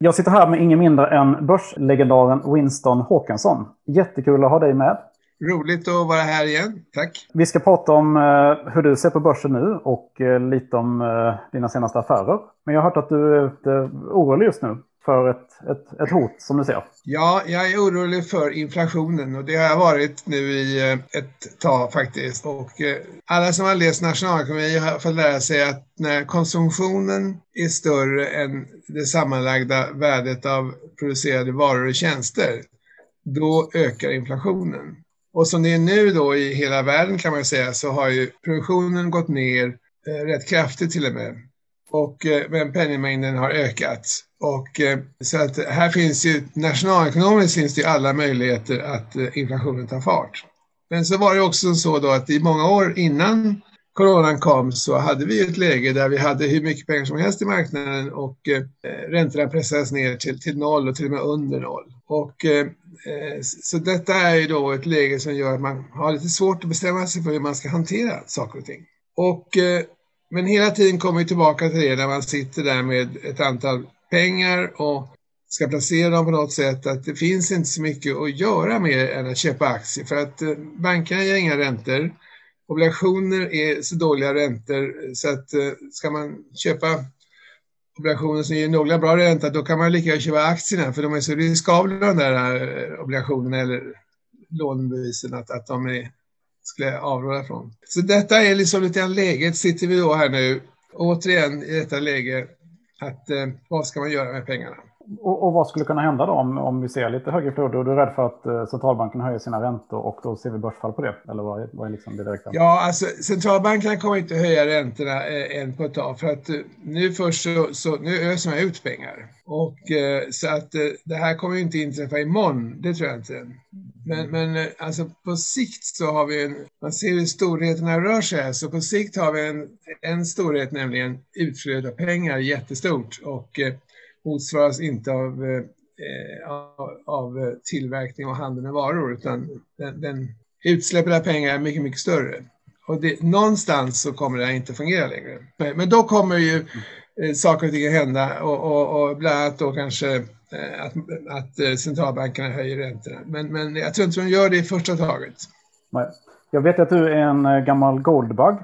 Jag sitter här med ingen mindre än börslegendaren Winston Håkansson. Jättekul att ha dig med. Roligt att vara här igen. Tack. Vi ska prata om eh, hur du ser på börsen nu och eh, lite om eh, dina senaste affärer. Men jag har hört att du är lite orolig just nu för ett, ett, ett hot som du ser? Ja, jag är orolig för inflationen och det har jag varit nu i eh, ett tag faktiskt. Och eh, alla som har läst nationalekonomi har fått lära sig att när konsumtionen är större än det sammanlagda värdet av producerade varor och tjänster, då ökar inflationen. Och som det är nu då i hela världen kan man säga så har ju produktionen gått ner eh, rätt kraftigt till och med. Och, eh, men penningmängden har ökat. Och, eh, så att här finns ju, nationalekonomiskt finns det alla möjligheter att eh, inflationen tar fart. Men så var det också så då att i många år innan coronan kom så hade vi ett läge där vi hade hur mycket pengar som helst i marknaden och eh, räntorna pressades ner till, till noll och till och med under noll. Och, eh, eh så detta är ju då ett läge som gör att man har lite svårt att bestämma sig för hur man ska hantera saker och ting. Och, eh, men hela tiden kommer vi tillbaka till det när man sitter där med ett antal pengar och ska placera dem på något sätt att det finns inte så mycket att göra mer än att köpa aktier för att eh, bankerna ger inga räntor. Obligationer är så dåliga räntor så att eh, ska man köpa obligationer som ger några bra ränta då kan man lika gärna köpa aktierna för de är så riskabla de där eh, obligationerna eller lånebevisen att, att de är, skulle jag avråda från. Så detta är liksom lite grann läget, sitter vi då här nu återigen i detta läge att eh, vad ska man göra med pengarna? Och, och, vad skulle kunna hända då om, om vi ser lite högre flöde? Och du är rädd för att eh, centralbanken höjer sina räntor och då ser vi börsfall på det? Eller vad är, vad är liksom det direkta? Ja, alltså centralbankerna kommer inte höja räntorna eh, än på ett tag för att eh, nu först så, så nu öser man ut pengar. Och eh, så att eh, det här kommer inte inträffa imorgon, det tror jag inte. Men, men eh, alltså på sikt så har vi en, man ser hur storheterna rör sig här, så på sikt har vi en, en storhet, nämligen utflöde av pengar jättestort och eh, motsvaras inte av, eh, av, av, tillverkning och handel med varor utan den, den utsläppet av pengar är mycket, mycket större. Och det, någonstans så kommer det här inte fungera längre. Men, då kommer ju eh, saker och ting att hända och, och, och bland annat då kanske eh, att, att eh, centralbankerna höjer räntorna. Men, men jag tror inte de gör det i första taget. Jag vet att du är en eh, gammal goldbug.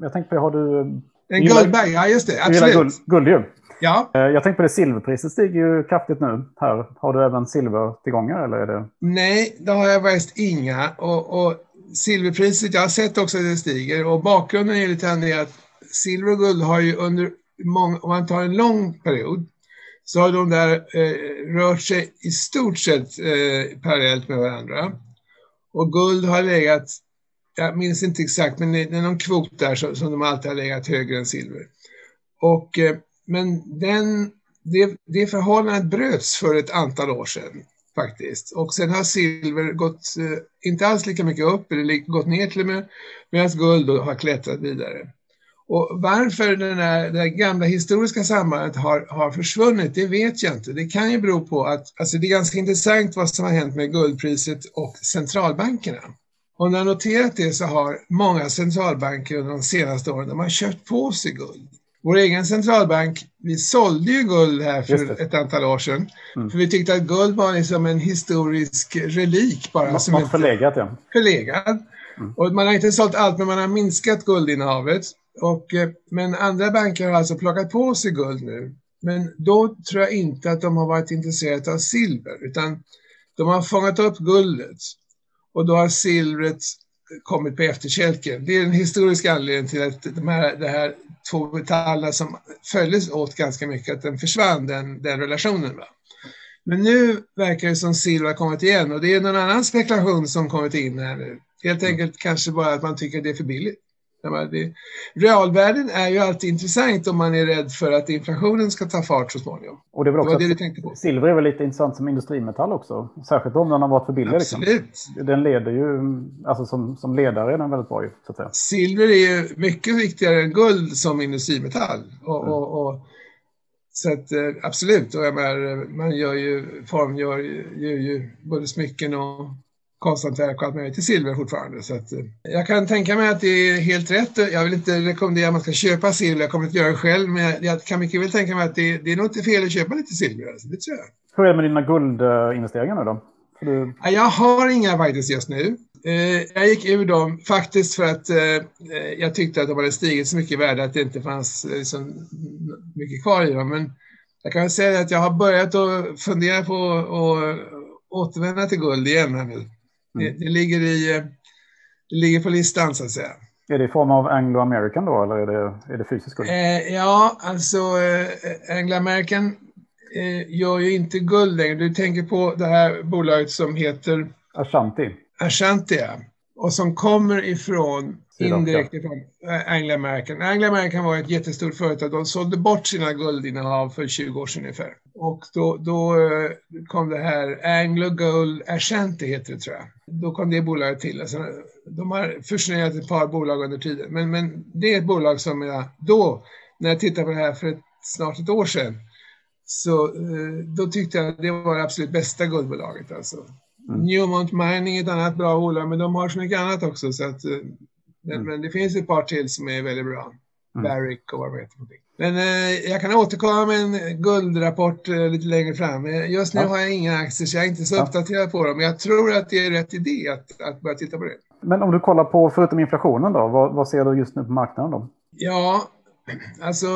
Jag tänkte på, har du... En guldbag, ja just det, absolut. Guld, guld ju. Ja. Eh, jag tänkte på det, silverpriset stiger ju kraftigt nu här. Har du även silvertillgångar eller är det? Nej, det har jag faktiskt inga. Och, och silverpriset, jag har sett också att det stiger och bakgrunden är lite att silver och guld har ju under många, om man tar en lång period, så har de där eh, rört sig i stort sett eh, parallellt med varandra. Och guld har legat, jag minns inte exakt, men det är någon kvot där som, som de alltid har legat högre än silver. Och eh, men den, det, det förhållandet bröts för ett antal år sedan faktiskt. Och sen har silver gått, eh, inte alls lika mycket upp, eller gått ner till och med, medan guld har klättrat vidare. Och varför den här, det här gamla historiska sambandet har, har försvunnit, det vet jag inte. Det kan ju bero på att, alltså det är ganska intressant vad som har hänt med guldpriset och centralbankerna. Och när jag noterat det så har många centralbanker under de senaste åren, de har kört på sig guld. Vår egen centralbank, vi sålde ju guld här för ett antal år sedan. Mm. För vi tyckte att guld var liksom en historisk relik bara. Något, något förlegat ja. Förlegad. Mm. Och man har inte sålt allt men man har minskat guldinnehavet. Och, eh, men andra banker har alltså plockat på sig guld nu. Men då tror jag inte att de har varit intresserade av silver utan de har fångat upp guldet. Och då har silvret kommit på efterkälken. Det är den historiska anledningen till att de här, det här två metallerna som följdes åt ganska mycket, att den försvann, den, den relationen. Va? Men nu verkar det som silver har kommit igen och det är någon annan spekulation som kommit in här nu. Helt enkelt kanske bara att man tycker det är för billigt. Realvärden är ju alltid intressant om man är rädd för att inflationen ska ta fart så småningom. Och det är väl också det, det du tänkte på. Silver är väl lite intressant som industrimetall också. Särskilt om den har varit för billig. Liksom. Absolut. Liksom. Den leder ju, alltså som, som ledare är den väldigt bra ju, så att säga. Silver är ju mycket viktigare än guld som industrimetall. Och, mm. och, och så att eh, absolut, och menar, man gör ju, formgör ju, ju både smycken och konsthantverk och allt möjligt till silver fortfarande. Så att, eh, jag kan tänka mig att det är helt rätt. Jag vill inte rekommendera att man ska köpa silver, jag kommer inte göra det själv, men jag kan mycket väl tänka mig att det, det är nog inte fel att köpa lite silver. Alltså, det tror jag. Hur är det med dina guldinvesteringar nu då? Du... Jag har inga faktiskt just nu. Eh, jag gick ur dem faktiskt för att jag tyckte att de hade stigit så mycket i värde att det inte fanns så mycket kvar i dem. Men jag kan säga att jag har börjat att fundera på att återvända till guld igen här nu. Mm. Det, det, ligger i, det ligger på listan så att säga. Är det i form av Anglo-American då eller är det, är det fysiskt guld? Eh, ja, alltså eh, Anglo-American eh, gör ju inte guld längre. Du tänker på det här bolaget som heter Ashanti. Ashanti, ja. Och som kommer ifrån indirekt ifrån Anglo American. Anglo American var ett jättestort företag. De sålde bort sina guldinnehav för 20 år sedan ungefär. Och då, då eh, kom det här Anglo Gold Ashanti heter det tror jag. Då kom det bolaget till. Alltså, de har fusionerat ett par bolag under tiden. Men, men det är ett bolag som jag då, när jag tittade på det här för ett, snart ett år sedan, så eh, då tyckte jag att det var det absolut bästa guldbolaget. Alltså. Mm. Newmont Mining är ett annat bra bolag, men de har så mycket annat också. Så att, men, mm. men det finns ett par till som är väldigt bra. Mm. Barrick och vad det heter. Men eh, jag kan återkomma med en guldrapport eh, lite längre fram. Eh, just nu ja. har jag inga aktier så jag är inte så ja. uppdaterad på dem. Men jag tror att det är rätt idé att, att börja titta på det. Men om du kollar på, förutom inflationen då, vad, vad ser du just nu på marknaden då? Ja, alltså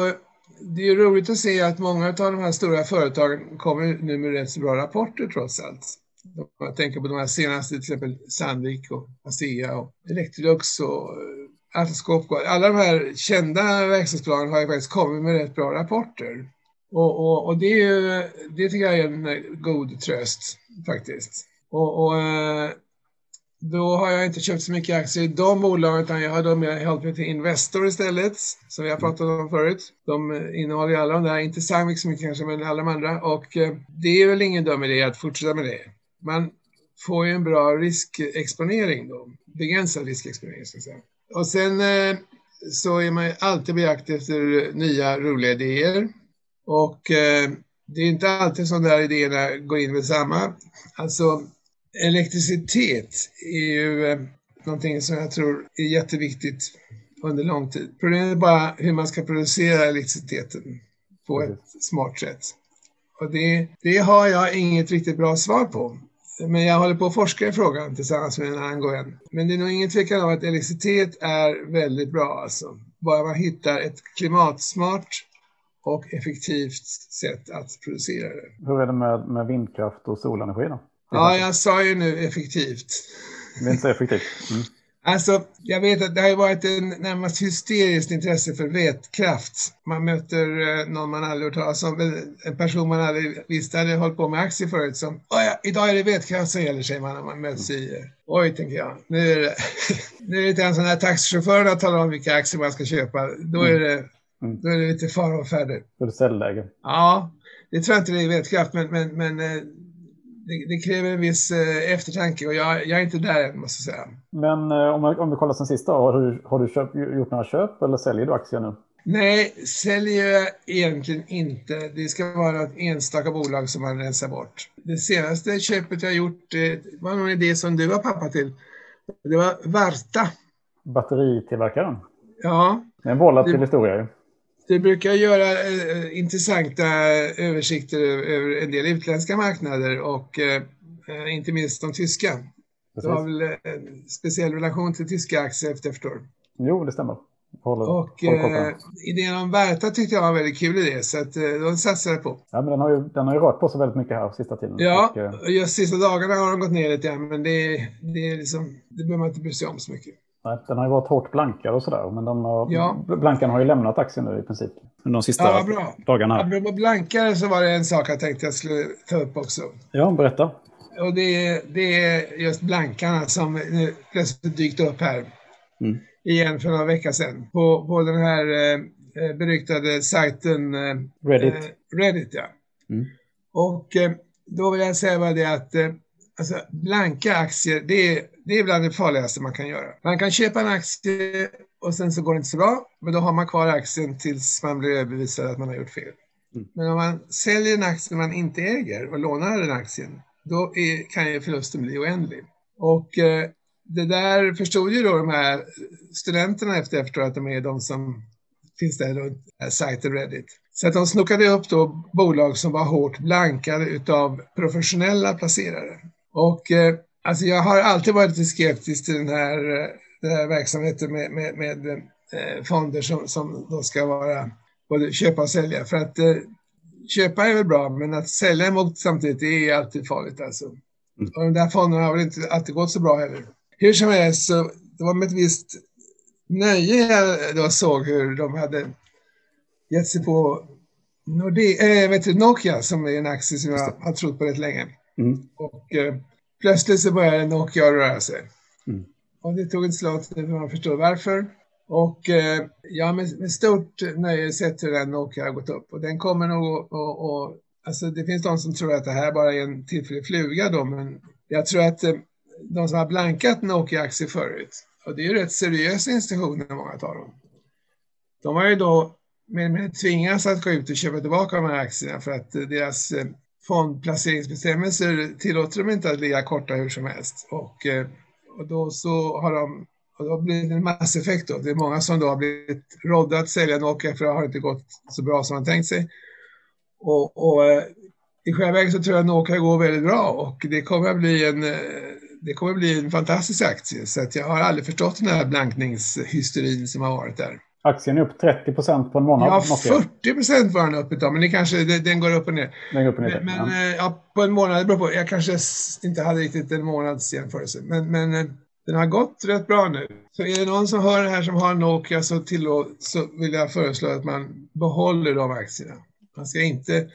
det är roligt att se att många av de här stora företagen kommer nu med rätt så bra rapporter trots allt. Jag tänker på de här senaste, till exempel Sandvik och ASEA och Electrolux och eh, Atlas Copco. Alla de här kända verkstadsbolagen har ju faktiskt kommit med rätt bra rapporter. Och, och, och det, är ju, det tycker jag är en eh, god tröst faktiskt. Och, och, eh, då har jag inte köpt så mycket aktier i de bolagen utan jag har då mer hållit mig till Investor istället, som vi har pratat om förut. De innehåller ju alla de där, inte Sandvik så mycket kanske, men alla de andra. Och det är väl ingen dum idé att fortsätta med det man får ju en bra riskexponering då, begränsad riskexponering så att säga. Och sen eh, så är man ju alltid på jakt efter nya roliga idéer och eh, det är inte alltid som de där idéerna går in med samma. Alltså elektricitet är ju eh, någonting som jag tror är jätteviktigt under lång tid. Problemet är bara hur man ska producera elektriciteten på ett smart sätt. Och det, det har jag inget riktigt bra svar på. Men jag håller på att forska i frågan tillsammans med en annan Goen. Men det är nog ingen tvekan om att elektricitet är väldigt bra alltså. Bara man hittar ett klimatsmart och effektivt sätt att producera det. Hur är det med, med vindkraft och solenergi då? Ja, jag sa ju nu effektivt. Det är inte så effektivt. Mm. Alltså, jag vet att det har varit en närmast hysteriskt intresse för vätkraft. Man möter eh, någon man aldrig hört talas om, en person man aldrig visste hade hållit på med aktier förut som ja, idag är det vätkraft som gäller, säger man när man möts i... Eh, oj, tänker jag. Nu är det, nu är det lite en sån här taxichaufförerna talar om vilka aktier man ska köpa. Då är det, mm. då är det lite fara och färde. Då är det säljläge. Ja, det tror jag inte det är vätkraft, men, men, men eh, det, det, kräver en viss eh, eftertanke och jag, jag, är inte där än måste jag säga. Men eh, om, om vi kollar sen sista, har du, har du köp, gjort några köp eller säljer du aktier nu? Nej, säljer jag egentligen inte. Det ska vara ett enstaka bolag som man rensar bort. Det senaste köpet jag gjort det var någon idé som du var pappa till. Det var Varta. Batteritillverkaren? Ja. Det är en vållat till historia ju. Det brukar göra eh, intressanta översikter över en del utländska marknader och eh, inte minst de tyska. Precis. Du har väl en speciell relation till tyska aktier efter jag förstår. Jo, det stämmer. Håller, och håller eh, idén om Verta tyckte jag var en väldigt kul idé, så att, eh, de satsade på. Ja, men den har, ju, den har ju rört på sig väldigt mycket här sista tiden. Ja, och, eh, just sista dagarna har de gått ner lite men det, det, är liksom, det behöver man inte bry sig om så mycket. Nej, den har ju varit hårt blankad och sådär. Men de har, ja. Blankan har ju lämnat aktien nu i princip. De sista ja, bra. dagarna. Här. Apropå blankare så var det en sak jag tänkte jag skulle ta upp också. Ja, berätta. Och det är, det är just blankarna som nu plötsligt dykt upp här. Mm. Igen för några veckor sedan. På, på den här eh, beryktade sajten eh, Reddit. Eh, Reddit, ja. Mm. Och eh, då vill jag säga bara det att eh, alltså, blanka aktier, det är det är bland det farligaste man kan göra. Man kan köpa en aktie och sen så går det inte så bra, men då har man kvar aktien tills man blir överbevisad att man har gjort fel. Mm. Men om man säljer en aktie man inte äger och lånar den aktien, då är, kan ju förlusten bli oändlig. Och eh, det där förstod ju då de här studenterna efter efter att de är de som finns där runt sajten Reddit. Så att de snokade upp då bolag som var hårt blankade utav professionella placerare. Och eh, alltså jag har alltid varit lite skeptisk till den här, eh, den här verksamheten med, med, med eh, fonder som, som då ska vara både köpa och sälja. För att eh, köpa är väl bra, men att sälja emot samtidigt det är alltid farligt alltså. Mm. Och de där fonderna har väl inte alltid gått så bra heller. Hur som helst, så det var med ett visst nöje jag då såg hur de hade gett sig på Nordea, äh, vet du, Nokia som är en aktie som jag har trott på rätt länge. Mm. Och eh, plötsligt så började Nokia röra sig. Mm. Och det tog lång tid för man förstår varför. Och eh, jag har med, med, stort nöje sett hur den Nokia har gått upp. Och den kommer nog att... Alltså det finns de som tror att det här bara är en tillfällig fluga då, men jag tror att eh, de som har blankat Nokia-aktier förut, och det är ju rätt seriösa institutioner, många av dem. De har ju då med, med tvingas att gå ut och köpa tillbaka de här aktierna för att deras eh, fondplaceringsbestämmelser tillåter de inte att ligga korta hur som helst. Och, eh, och då så har de och då blir det en masseffekt då. Det är många som då har blivit rådda att sälja Nokia för det har inte gått så bra som man tänkt sig. Och, och eh, i själva verket så tror jag att Nokia går väldigt bra och det kommer att bli en eh, det kommer att bli en fantastisk aktie. Så att jag har aldrig förstått den här blankningshysterin som har varit där. Aktien är upp 30 procent på en månad. Ja, 40 procent var den upp idag, men det kanske, det, den går upp och ner. Den går upp och ner. Men, men ja. ja. på en månad, det beror på. Jag kanske inte hade riktigt en månads jämförelse. Men, men eh, den har gått rätt bra nu. Så är det någon som hör det här som har Nokia så, tillåt, så vill jag föreslå att man behåller de aktierna. Man ska inte,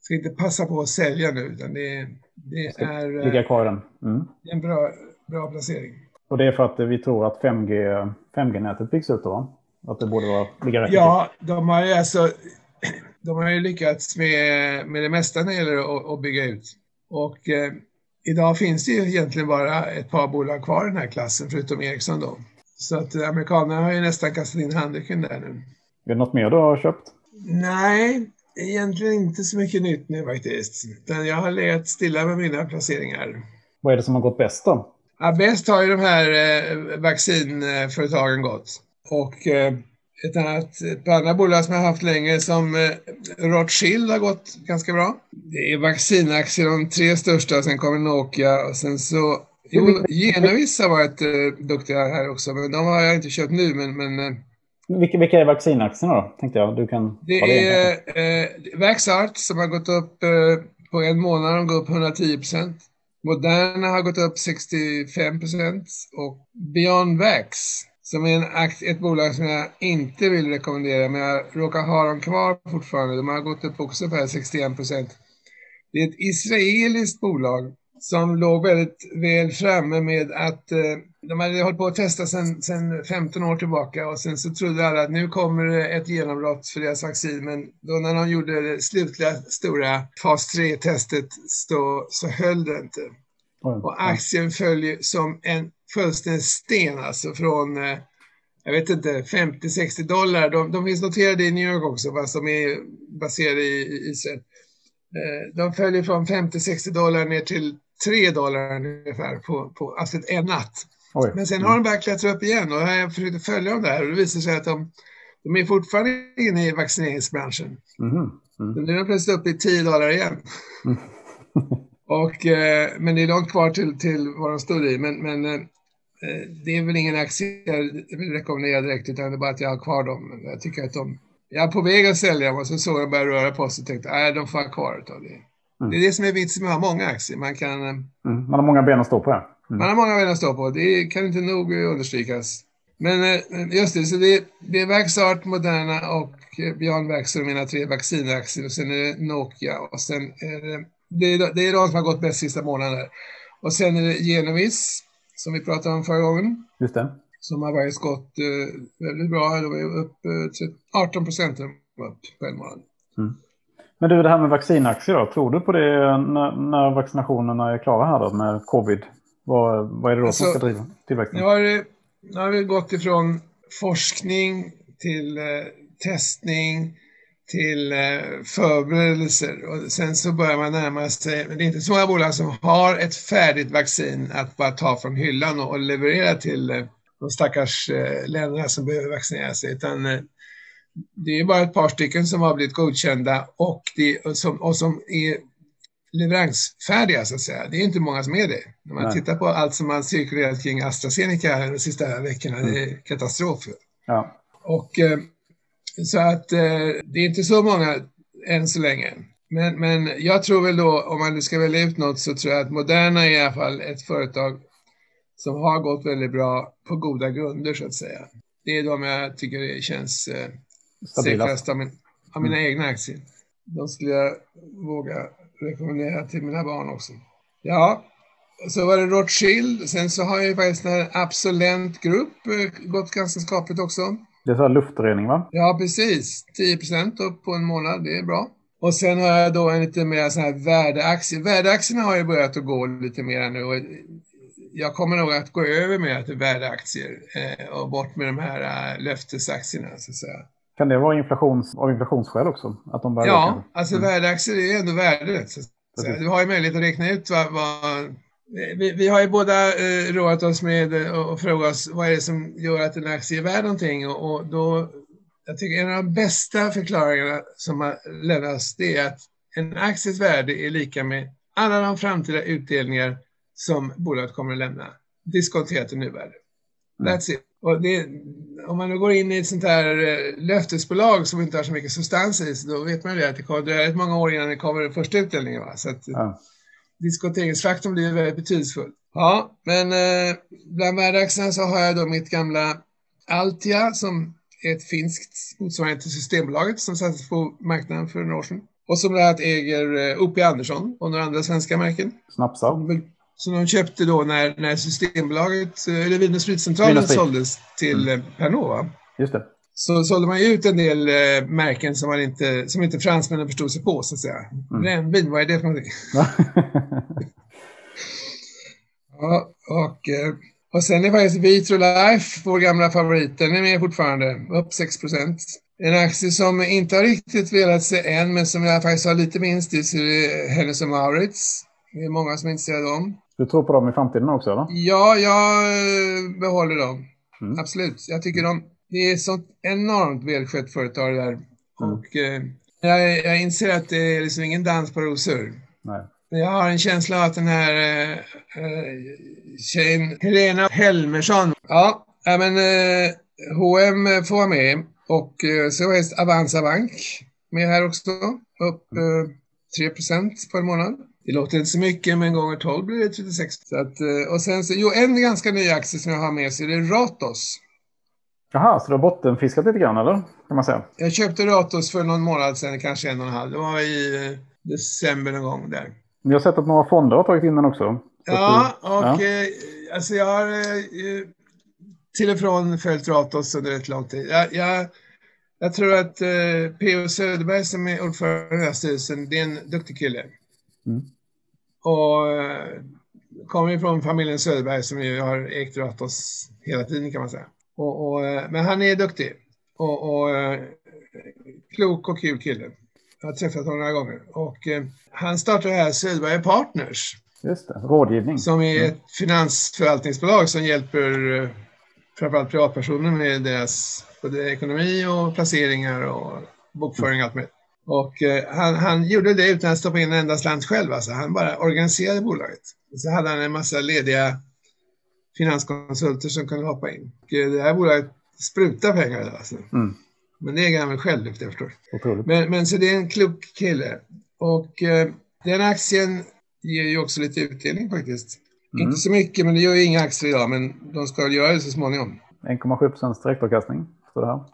ska inte passa på att sälja nu, utan det, det är ligga kvar den. Mm. en bra, bra placering. Och det är för att vi tror att 5G, 5G-nätet byggs ut då? Att det borde vara, ligga rätt Ja, de har ju alltså de har ju lyckats med, med det mesta när det gäller att, att bygga ut. Och eh, idag finns det ju egentligen bara ett par bolag kvar i den här klassen, förutom Ericsson då. Så att amerikanerna har ju nästan kastat in handduken där nu. Är det något mer du har köpt? Nej, egentligen inte så mycket nytt nu faktiskt. Utan jag har legat stilla med mina placeringar. Vad är det som har gått bäst då? Ja, bäst har ju de här eh, vaccinföretagen gått. Och eh, ett annat ett andra bolag som jag har haft länge som eh, Rothschild har gått ganska bra. Det är vaccinaktier, de tre största, sen kommer Nokia och sen så Jo, Genovis har varit eh, duktiga här också, men de har jag inte köpt nu. Men, men, eh, vilka, vilka är vaccinaktierna då, tänkte jag? Du kan det är eh, Vaxart som har gått upp eh, på en månad, de går upp 110 procent. Moderna har gått upp 65 procent och Beyond Vax som är en ett bolag som jag inte vill rekommendera, men jag råkar ha dem kvar fortfarande. De har gått upp också på 61 procent. Det är ett israeliskt bolag som låg väldigt väl framme med att eh, de hade hållit på att testa sedan 15 år tillbaka och sen så trodde alla att nu kommer det ett genombrott för deras vaccin. Men då när de gjorde det slutliga stora fas 3-testet så, så höll det inte. Och aktien följer som en fullständig sten alltså från, eh, jag vet inte, 50-60 dollar. De, de finns noterade i New York också fast de är baserade i Israel. Eh, de följer från 50-60 dollar ner till 3 dollar ungefär på, på alltså en natt. Oj. Men sen har de bara klättrat upp igen och jag försökte följa dem där och det visar sig att de, de är fortfarande inne i vaccineringsbranschen. Mm. Mm. Nu är de plötsligt uppe i 10 dollar igen. Mm. och, eh, men det är långt kvar till, till vad de stod i. Men, men eh, det är väl ingen aktie jag vill rekommendera direkt utan det är bara att jag har kvar dem. Jag tycker att de, jag är på väg att sälja dem och så såg jag börja röra på sig och tänkte nej de får ha kvar det. Mm. Det är det som är vitsen med att ha många aktier. Man, kan, eh, mm. man har många ben att stå på. Ja. Mm. Man har många ben att stå på. Det kan inte nog understrykas. Men just det, så det, det är Vaxart, Moderna och Beyond Vaxxer, mina tre vaccinaktier. Och sen är det Nokia och sen är det, det är, det är de som har gått bäst sista månaden. Och sen är det Genovis som vi pratade om förra gången. Just det. Som har varit gått eh, väldigt bra. De var upp eh, 18 procent upp på en månad. Mm. Men du, det här med vaccinaktier då. Tror du på det när, när vaccinationerna är klara här då med covid? Vad, vad är det då alltså, som ska driva tillväxten? Nu har, det, nu har vi gått ifrån forskning till eh, testning till eh, förberedelser och sen så börjar man närma sig, men det är inte så många bolag som har ett färdigt vaccin att bara ta från hyllan och, leverera till eh, de stackars eh, länderna som behöver vaccinera sig, utan det är bara ett par stycken som har blivit godkända och, det, och, som, och som är leveransfärdiga så att säga. Det är inte många som är det. När man Nej. tittar på allt som har cirkulerat kring AstraZeneca de sista veckorna, mm. det är katastrof. Ja. Och så att eh, det är inte så många än så länge. Men, men jag tror väl då, om man nu ska välja ut något, så tror jag att Moderna är i alla fall ett företag som har gått väldigt bra på goda grunder så att säga. Det är de jag tycker det känns eh, säkrast av, min, av mina mm. egna aktier. De skulle jag våga rekommendera till mina barn också. Ja, så var det Rothschild. Sen så har ju faktiskt den här Absolent Group eh, gått ganska skapligt också. Det är så här luftrening va? Ja, precis. 10 procent upp på en månad, det är bra. Och sen har jag då en lite mer så här värdeaktie. Värdeaktierna har ju börjat att gå lite mer nu och jag kommer nog att gå över mer till värdeaktier eh, och bort med de här äh, löftesaktierna så att säga. Kan det vara inflations, av inflationsskäl också? Att de ja, ökar? alltså mm. värdeaktier är ändå värdet. Så du har ju möjlighet att räkna ut vad, vad vi, vi, har ju båda eh, roat oss med eh, att fråga oss vad är det som gör att en aktie är värd någonting och, och då, jag tycker en av de bästa förklaringarna som har lämnats det är att en akties värde är lika med alla de framtida utdelningar som bolaget kommer att lämna diskonterat till nuvärde. Mm. That's it. Och det, om man nu går in i ett sånt här eh, löftesbolag som inte har så mycket substans i så då vet man ju att det kommer dröja rätt många år innan det kommer den första utdelningen. Va? Så att, ja diskonteringsfaktorn blir väldigt betydelsefull. Ja, men eh, bland värdeaktierna så har jag då mitt gamla Altia som är ett finskt motsvarande till Systembolaget som sattes på marknaden för några år sedan. Och som bland annat äger eh, O.P. Andersson och några andra svenska märken. Snapsar. Som de köpte då när, när Systembolaget, eh, eller Vin och Spritcentralen såldes till mm. Eh, Pernod. Just det så sålde man ju ut en del eh, märken som, man inte, som inte fransmännen förstod sig på, så att säga. Mm. Brännvin, vad är det för någonting? ja, och, eh, och sen är faktiskt Vitrolife, vår gamla favorit, den är med fortfarande, upp 6 procent. En aktie som inte har riktigt velat sig än, men som jag faktiskt har lite minst i, så är Hennes Maurits. Det är många som är intresserade av dem. Du tror på dem i framtiden också, eller? Ja, jag eh, behåller dem. Mm. Absolut. Jag tycker de det är sånt enormt välskött företag där. Mm. Och eh, jag, jag inser att det är liksom ingen dans på rosor. Nej. Jag har en känsla av att den här eh, eh tjejen, Helena Helmersson, ja, ja men eh, H&M får vara med och eh, så är Avanza Bank med här också, upp eh, 3 på en månad. Det låter inte så mycket, men gånger 12 blir det 36. Så att, eh, och sen så, jo, en ganska ny aktie som jag har med sig, det är Ratos. Jaha, så du har bottenfiskat lite grann eller? Kan man säga. Jag köpte Ratos för någon månad sedan, kanske en och en halv. Det var i eh, december någon gång där. Vi har sett att några fonder har tagit in den också. Ja, och ja. Eh, alltså jag har eh, till och från följt Ratos under ett lång tid. Jag, jag, jag tror att eh, P.O. Söderberg som är ordförande i den här styrelsen, det är en duktig kille. Mm. Och kommer ifrån familjen Söderberg som ju har ägt Ratos hela tiden kan man säga. Och, och, eh, men han är duktig och, och eh, klok och kul kille. Jag har träffat honom några gånger. Och eh, han startade här Söderberg Partners. Just det, rådgivning. Som är ett mm. finansförvaltningsbolag som hjälper eh, framförallt privatpersoner med deras både ekonomi och placeringar och bokföring och allt med. Och eh, han, han, gjorde det utan att stoppa in en enda slant själv. Alltså. Han bara organiserade bolaget. Och så hade han en massa lediga finanskonsulter som kunde hoppa in. Eh, det här bolaget sprutar pengar. Alltså. Mm. Men det är han väl själv efter jag förstår. Men, men så det är en klok kille. Och eh, den aktien ger ju också lite utdelning faktiskt. Mm. Inte så mycket, men det gör ju inga aktier idag, men de ska göra det så småningom. 1,7 procents direktavkastning.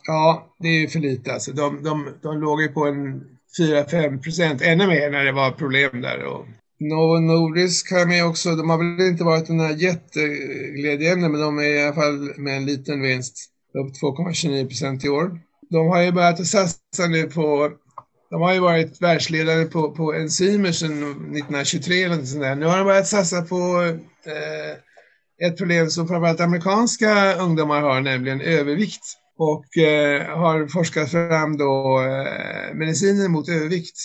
Ja, det är ju för lite. Alltså, de, de, de låg ju på en 4-5 procent, ännu mer när det var problem där. Och Novo Nordisk har med också. De har väl inte varit den här jätteglädjeämnen, men de är i alla fall med en liten vinst. Upp 2,29 procent i år. De har ju börjat att satsa nu på de har ju varit världsledare på, på enzymer sedan 1923 eller något sånt där. Nu har de börjat satsa på eh, ett problem som framförallt amerikanska ungdomar har, nämligen övervikt. och eh, har forskat fram då eh, mediciner mot övervikt.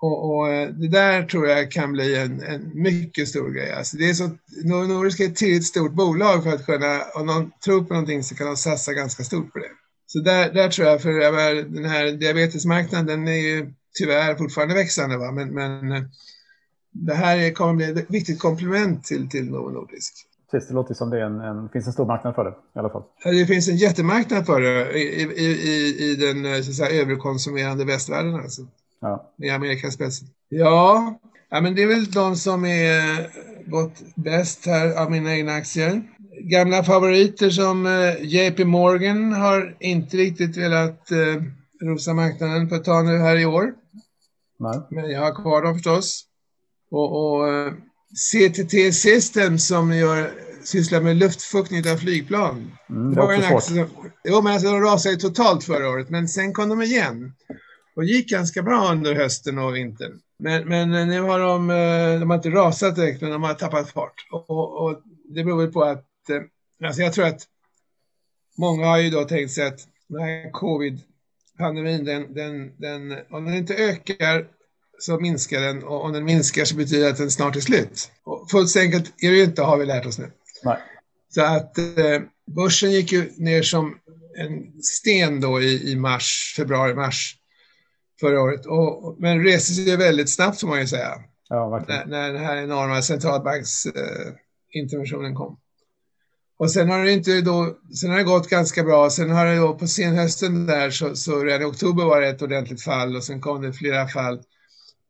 Och, och, eh, det där tror jag kan bli en, en mycket stor grej. Alltså det är så, Nordisk är ett tillräckligt stort bolag för att kunna, om någon tror på någonting så kan de satsa ganska stort på det. Så där, där tror jag, för den här diabetesmarknaden den är ju tyvärr fortfarande växande, va? Men, men eh, det här kommer bli ett viktigt komplement till, till Novo Nordisk. Precis, det låter som det en, en, finns en stor marknad för det i alla fall. Det finns en jättemarknad för det i, i, i, i den eh, så att säga, överkonsumerande västvärlden. Alltså. Ja. Amerikas spetsen. Ja, ja, men det är väl de som är gått bäst här av mina egna aktier. Gamla favoriter som eh, JP Morgan har inte riktigt velat eh, rosa marknaden på ett tag nu här i år. Nej. Men jag har kvar dem förstås. Och, och eh, CTT System som gör, sysslar med luftfuktning av flygplan. Mm, det var en aktie som, jo, men alltså de rasade totalt förra året, men sen kom de igen. Och gick ganska bra under hösten och vintern. Men, men eh, nu har de, eh, de har inte rasat direkt, men de har tappat fart. Och, och, det beror på att, eh, alltså jag tror att många har ju då tänkt sig att den här covid-pandemin, den, den, den, om den inte ökar så minskar den och om den minskar så betyder det att den snart är slut. Och fullt så enkelt är det ju inte, har vi lärt oss nu. Nej. Så att eh, börsen gick ju ner som en sten då i, i mars, februari-mars förra året. Och, men reste sig väldigt snabbt får man ju säga. Ja, verkligen. När, när den här enorma centralbanksinterventionen eh, kom. Och sen har det inte då, sen har det gått ganska bra. Sen har det då på senhösten där så, så redan i oktober var det ett ordentligt fall och sen kom det flera fall.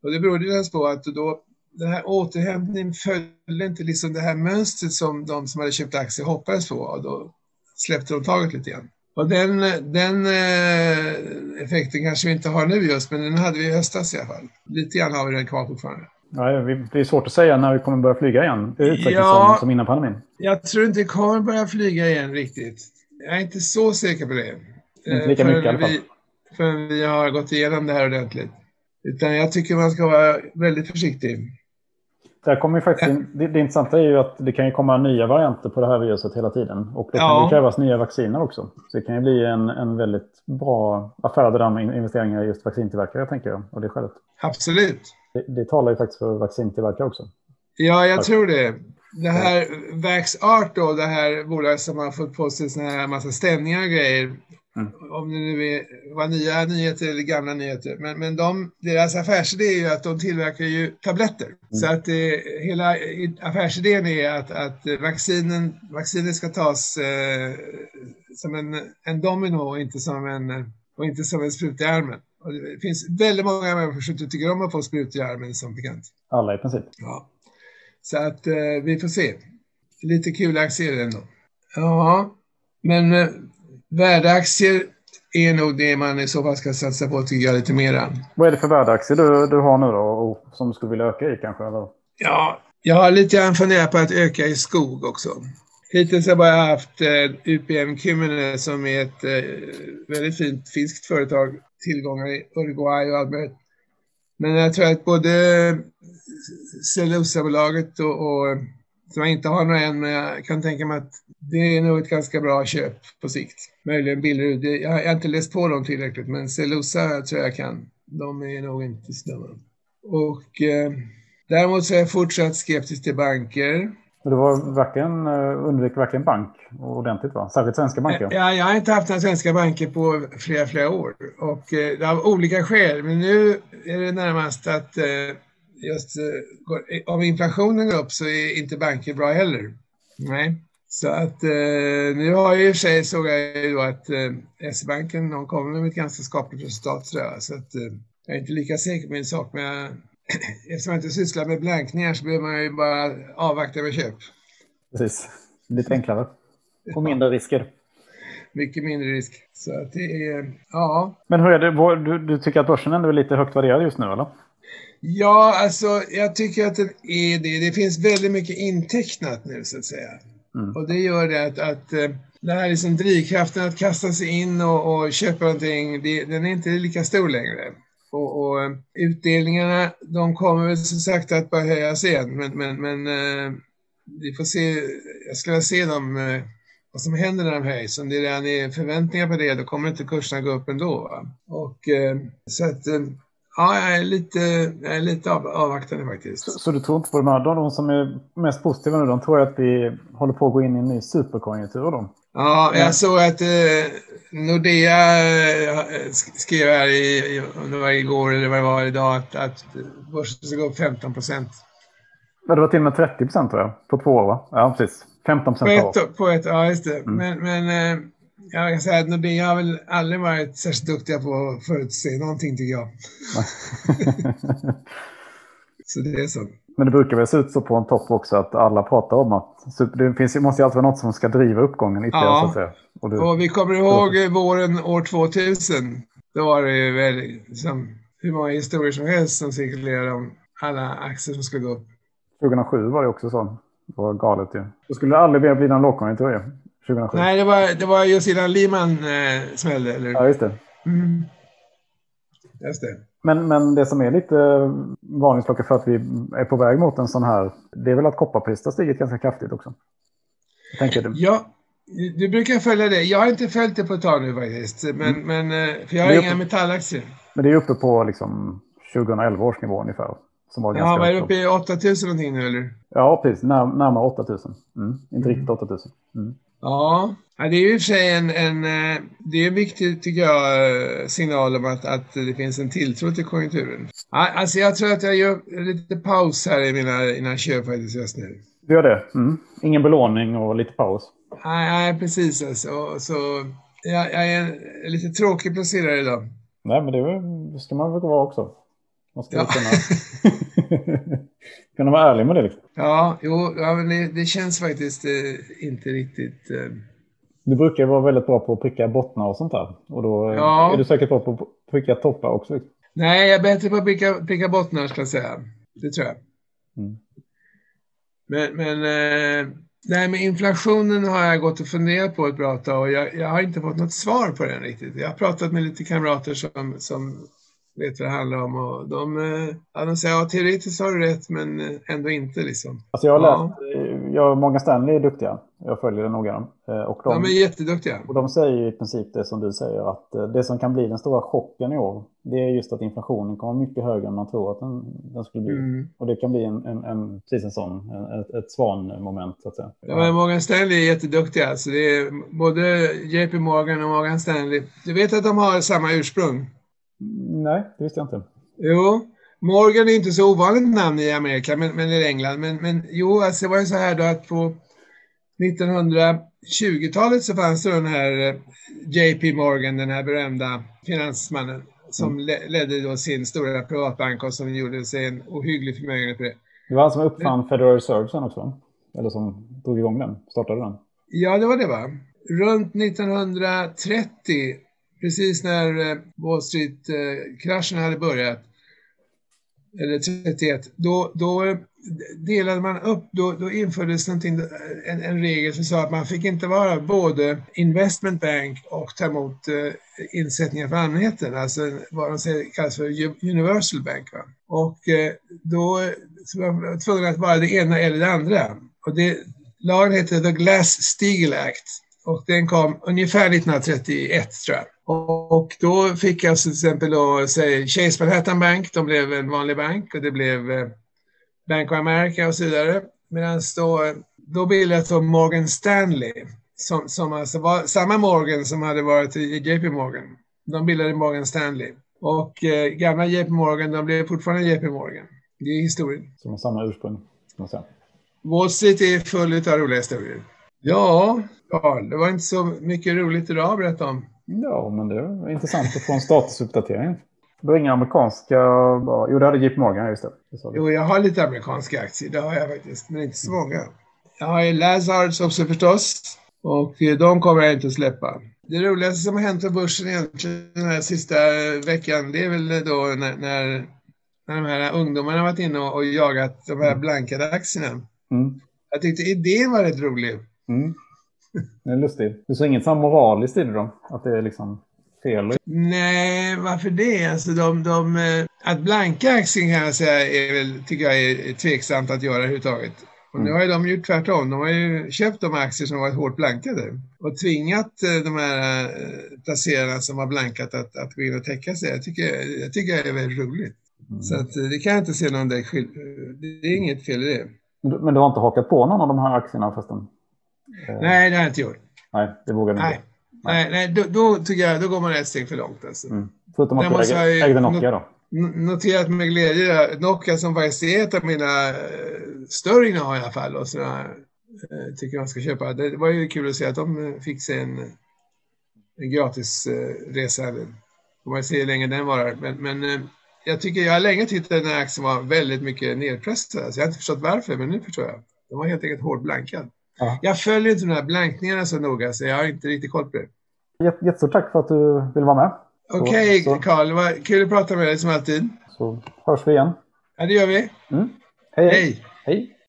Och det berodde ju på att då den här återhämtningen följde inte liksom det här mönstret som de som hade köpt aktier hoppades på och då släppte de taget lite grann. Och den, den eh, effekten kanske vi inte har nu just, men den hade vi i höstas i alla fall. Lite grann har vi den kvar fortfarande. Ja, det är svårt att säga när vi kommer börja flyga igen. Det är utveckling Ja. som, som innan pandemin. Jag tror inte det kommer börja flyga igen riktigt. Jag är inte så säker på det. Inte lika Eh, mycket i alla fall. vi, förrän vi har gått igenom det här ordentligt. Utan jag tycker man ska vara väldigt försiktig. Där kommer ju faktiskt in, det, det intressanta är ju att det kan ju komma nya varianter på det här viruset hela tiden. Och då kan Ja. det krävas nya vacciner också. Så det kan ju bli en, en väldigt bra affär det där med in- investeringar i just vaccintillverkare, tänker jag. Och det skälet. Absolut. Det, det talar ju faktiskt för vaccintillverkare också. Ja, jag Tack. tror det. Det här VaxArt då, det här bolaget som har fått på sig såna här massa stämningar och grejer. Mm. Om det nu är, var nya nyheter eller gamla nyheter. Men, men de, deras affärsidé är ju att de tillverkar ju tabletter. Så att eh, hela affärsidén är att, att vaccinen, vaccinet ska tas eh, som en, en domino och inte som en, eh, och inte som en spruta i armen. Och det finns väldigt många människor som inte tycker om att få sprutor i armen som bekant. Alla i princip. Ja. Så att eh, vi får se. Lite kul aktier ändå. Ja, men eh, värdeaktier är nog det man i så fall ska satsa på tycker jag lite mera. Vad är det för värdeaktier du, du har nu då? Och som du skulle vilja öka i kanske? Eller? Ja, jag har lite grann funderat på att öka i skog också. Hittills har jag bara haft eh, UPM Kymmene som är ett eh, väldigt fint finskt företag. Tillgångar i Uruguay och allt möjligt. Men jag tror att både Cellulosabolaget och, och som jag inte har några än, men jag kan tänka mig att det är nog ett ganska bra köp på sikt. Möjligen Billerud. Jag har inte läst på dem tillräckligt, men Cellulosa tror jag kan. De är nog inte så dumma. Och eh, däremot så är jag fortsatt skeptisk till banker. Du var verkligen, eh, undvek verkligen bank ordentligt va? Särskilt svenska banker. Ja, jag har inte haft några svenska banker på flera, flera år. Och eh, av olika skäl. Men nu är det närmast att eh, just eh, går, om inflationen går upp så är inte banker bra heller. Nej. Så att eh, nu har jag i och för sig såg jag ju då att eh, S-banken de kommer med ett ganska skapligt resultat tror jag. Så att eh, jag är inte lika säker på min sak. Men jag, eftersom jag inte sysslar med blankningar så behöver man ju bara avvakta med köp. Precis. Lite enklare. Och mindre risker. Mycket mindre risk. Så att det är, ja. Men hur är det? Du, du tycker att börsen ändå är lite högt värderad just nu eller? Ja, alltså jag tycker att det är det. Det finns väldigt mycket intecknat nu så att säga. Mm. Och det gör det att, att eh, den här liksom drivkraften att kasta sig in och, och köpa någonting, det, den är inte lika stor längre. Och, och eh, utdelningarna, de kommer väl som sagt att börja höjas igen. Men, men, men eh, vi får se, jag skulle vilja se dem vad som händer när de höjs. Om det redan är förväntningar på det, då kommer inte kurserna gå upp ändå. Va? Och, så att, ja, jag är lite, jag är lite av, avvaktande faktiskt. Så, så, du tror inte på de här, de som är mest positiva nu, de tror att vi håller på att gå in i en ny superkonjunktur då? Ja, jag såg att eh, Nordea eh, skrev här i, om det var igår eller vad det var idag, att, att börsen ska gå upp 15 procent. Ja, det var till och med 30 procent tror jag, på två år va? Ja, precis. 15 procent på, på ett, Ja, just det. Mm. Men, men eh, jag kan säga att Nordea har väl aldrig varit särskilt duktiga på att förutse någonting tycker jag. så det är så. Men det brukar väl se ut så på en topp också att alla pratar om att det finns, måste ju alltid vara något som ska driva uppgången ytterligare ja. så att säga. Och, du, och vi kommer ihåg våren år 2000. Då var det ju väl liksom, hur många historier som helst som cirkulerade om alla aktier som skulle gå upp. 2007 var det också så. Det var galet ju. Då skulle det aldrig mer bli någon lågkonjunktur ju. 2007. Nej, det var, det var just innan Lehman eh, smällde. Eller? Ja, just det. Mm. Just det. Men, men det som är lite varningsklocka för att vi är på väg mot en sån här, det är väl att kopparpriset har stigit ganska kraftigt också. Tänker du? Ja, du brukar följa det. Jag har inte följt det på ett tag nu faktiskt. Men, mm. men, eh, för jag har inga metallaktier. Men det är uppe på liksom 2011 års nivå ungefär. Som var ja, vad är det uppe i 8000 någonting nu eller? Ja, precis. När, närmare 8000. Mm. Inte mm. riktigt 8000. Mm. Ja, det är ju i och för sig en, en, eh, det är en viktig, tycker jag, eh, signal om att, att det finns en tilltro till konjunkturen. Alltså jag tror att jag gör lite paus här i mina, mina köp faktiskt just nu. Du gör det? Mm. Ingen belåning och lite paus? Nej, nej precis. Alltså. Så, jag, jag är en lite tråkig placerare idag. Nej, men det ska man väl vara också. Man ska ja. kunna, kunna vara ärlig med det. Liksom. Ja, jo, ja, men det, det känns faktiskt eh, inte riktigt... Eh... Du brukar vara väldigt bra på att pricka bottnar och sånt där. Och då ja. är du säkert bra på att pricka toppar också. Liksom. Nej, jag är bättre på att pricka, pricka bottnar, ska jag säga. Det tror jag. Mm. Men, men eh, nej, med inflationen har jag gått och funderat på ett bra tag och jag, jag har inte fått något svar på den riktigt. Jag har pratat med lite kamrater som, som vet vad det handlar om. Och de, eh, ja, de säger ja, teoretiskt har du rätt, men eh, ändå inte. Liksom. Alltså jag har läst, ja. jag, Morgan Stanley är duktiga. Jag följer det noga. Eh, och de, de är jätteduktiga. Och de säger i princip det som du säger, att det som kan bli den stora chocken i år, det är just att inflationen kommer mycket högre än man tror att den, den skulle bli. Mm. Och det kan bli en, en, en precis en sån, en, ett, ett svanmoment så att säga. Ja, men Morgan Stanley är jätteduktiga. Alltså det är både JP Morgan och Morgan Stanley. Du vet att de har samma ursprung? Nej, det visste jag inte. Jo, Morgan är inte så ovanligt namn i Amerika, men, men i England. Men, men jo, alltså det var ju så här då att på 1920-talet så fanns det den här eh, JP Morgan, den här berömda finansmannen, som mm. ledde då sin stora privatbank och som gjorde sig en ohygglig förmögenhet på det. Det var han som uppfann Federal Reserve sen också? Eller som drog igång den, startade den? Ja, det var det va. Runt 1930 precis när eh, Wall Street-kraschen eh, hade börjat, eller 31, då, då eh, delade man upp, då, då infördes en, en regel som sa att man fick inte vara både investment bank och ta emot eh, insättningar för allmänheten, alltså vad de säger, kallas för universal bank. Va? Och eh, då var man tvungen att vara det ena eller det andra. Och det, lagen heter The Glass-Steagall Act och den kom ungefär 1931 tror jag. Och då fick jag till exempel då, säg, Chase Manhattan Bank, de blev en vanlig bank och det blev eh, Bank of America och så vidare. Medan då, då bildades då Morgan Stanley, som, som alltså var samma Morgan som hade varit i JP Morgan. De bildade Morgan Stanley. Och eh, gamla JP Morgan, de blev fortfarande JP Morgan. Det är historien. Som har samma ursprung. Wall Street är full av roliga historier. Ja, ja, det var inte så mycket roligt idag att berätta om. Ja, men det är intressant att få en statusuppdatering. Du har inga amerikanska... Jo, det hade JP Morgan, just det. Jo, jag har lite amerikanska aktier, det har jag faktiskt, men inte så många. Jag har ju Lazards också förstås, och de kommer jag inte att släppa. Det roligaste som har hänt på börsen egentligen den här sista veckan, det är väl då när, när, när de här ungdomarna varit inne och jagat de här blankade aktierna. Mm. Jag tyckte idén var rätt rolig. Mm. Det är lustigt. Du ser inget så moraliskt i det då? Att det är liksom fel? Nej, varför det? Alltså de, de, att blanka aktien kan jag säga är väl, tycker jag är tveksamt att göra överhuvudtaget. Och nu har ju de gjort tvärtom. De har ju köpt de aktier som varit hårt blankade och tvingat eh, de här eh, placerarna som har blankat att, att gå in och täcka sig. Jag tycker, jag tycker det är väldigt roligt. Mm. Så att, det kan jag inte se någon där Det är inget fel i det. Men du har inte hakat på någon av de här aktierna förresten? Nej, det har jag inte gjort. Nej, det vågar du inte. Nej, nej då, då, tycker jag då går man ett steg för långt. Alltså. Mm. Förutom att du ägde, ägde Nokia då? Noterat med glädje Nokia som faktiskt är ett av mina eh, större innehav i alla fall. Och jag eh, tycker man ska köpa. Det var ju kul att se att de eh, fick sig en, en gratis resa. Får man se hur länge den varar. Men, men jag tycker jag har länge tyckt att den här aktien var väldigt mycket nedpressad. Så jag har inte förstått varför, men nu förstår jag. Den var helt enkelt hårt blankad. Ja. Jag följer inte de här blankningarna så noga, så jag har inte riktigt koll på det. Jättestort tack för att du vill vara med. Okej, okay, Karl. Kul att prata med dig som alltid. Så hörs vi igen. Ja, det gör vi. Mm. hej. hej. hej.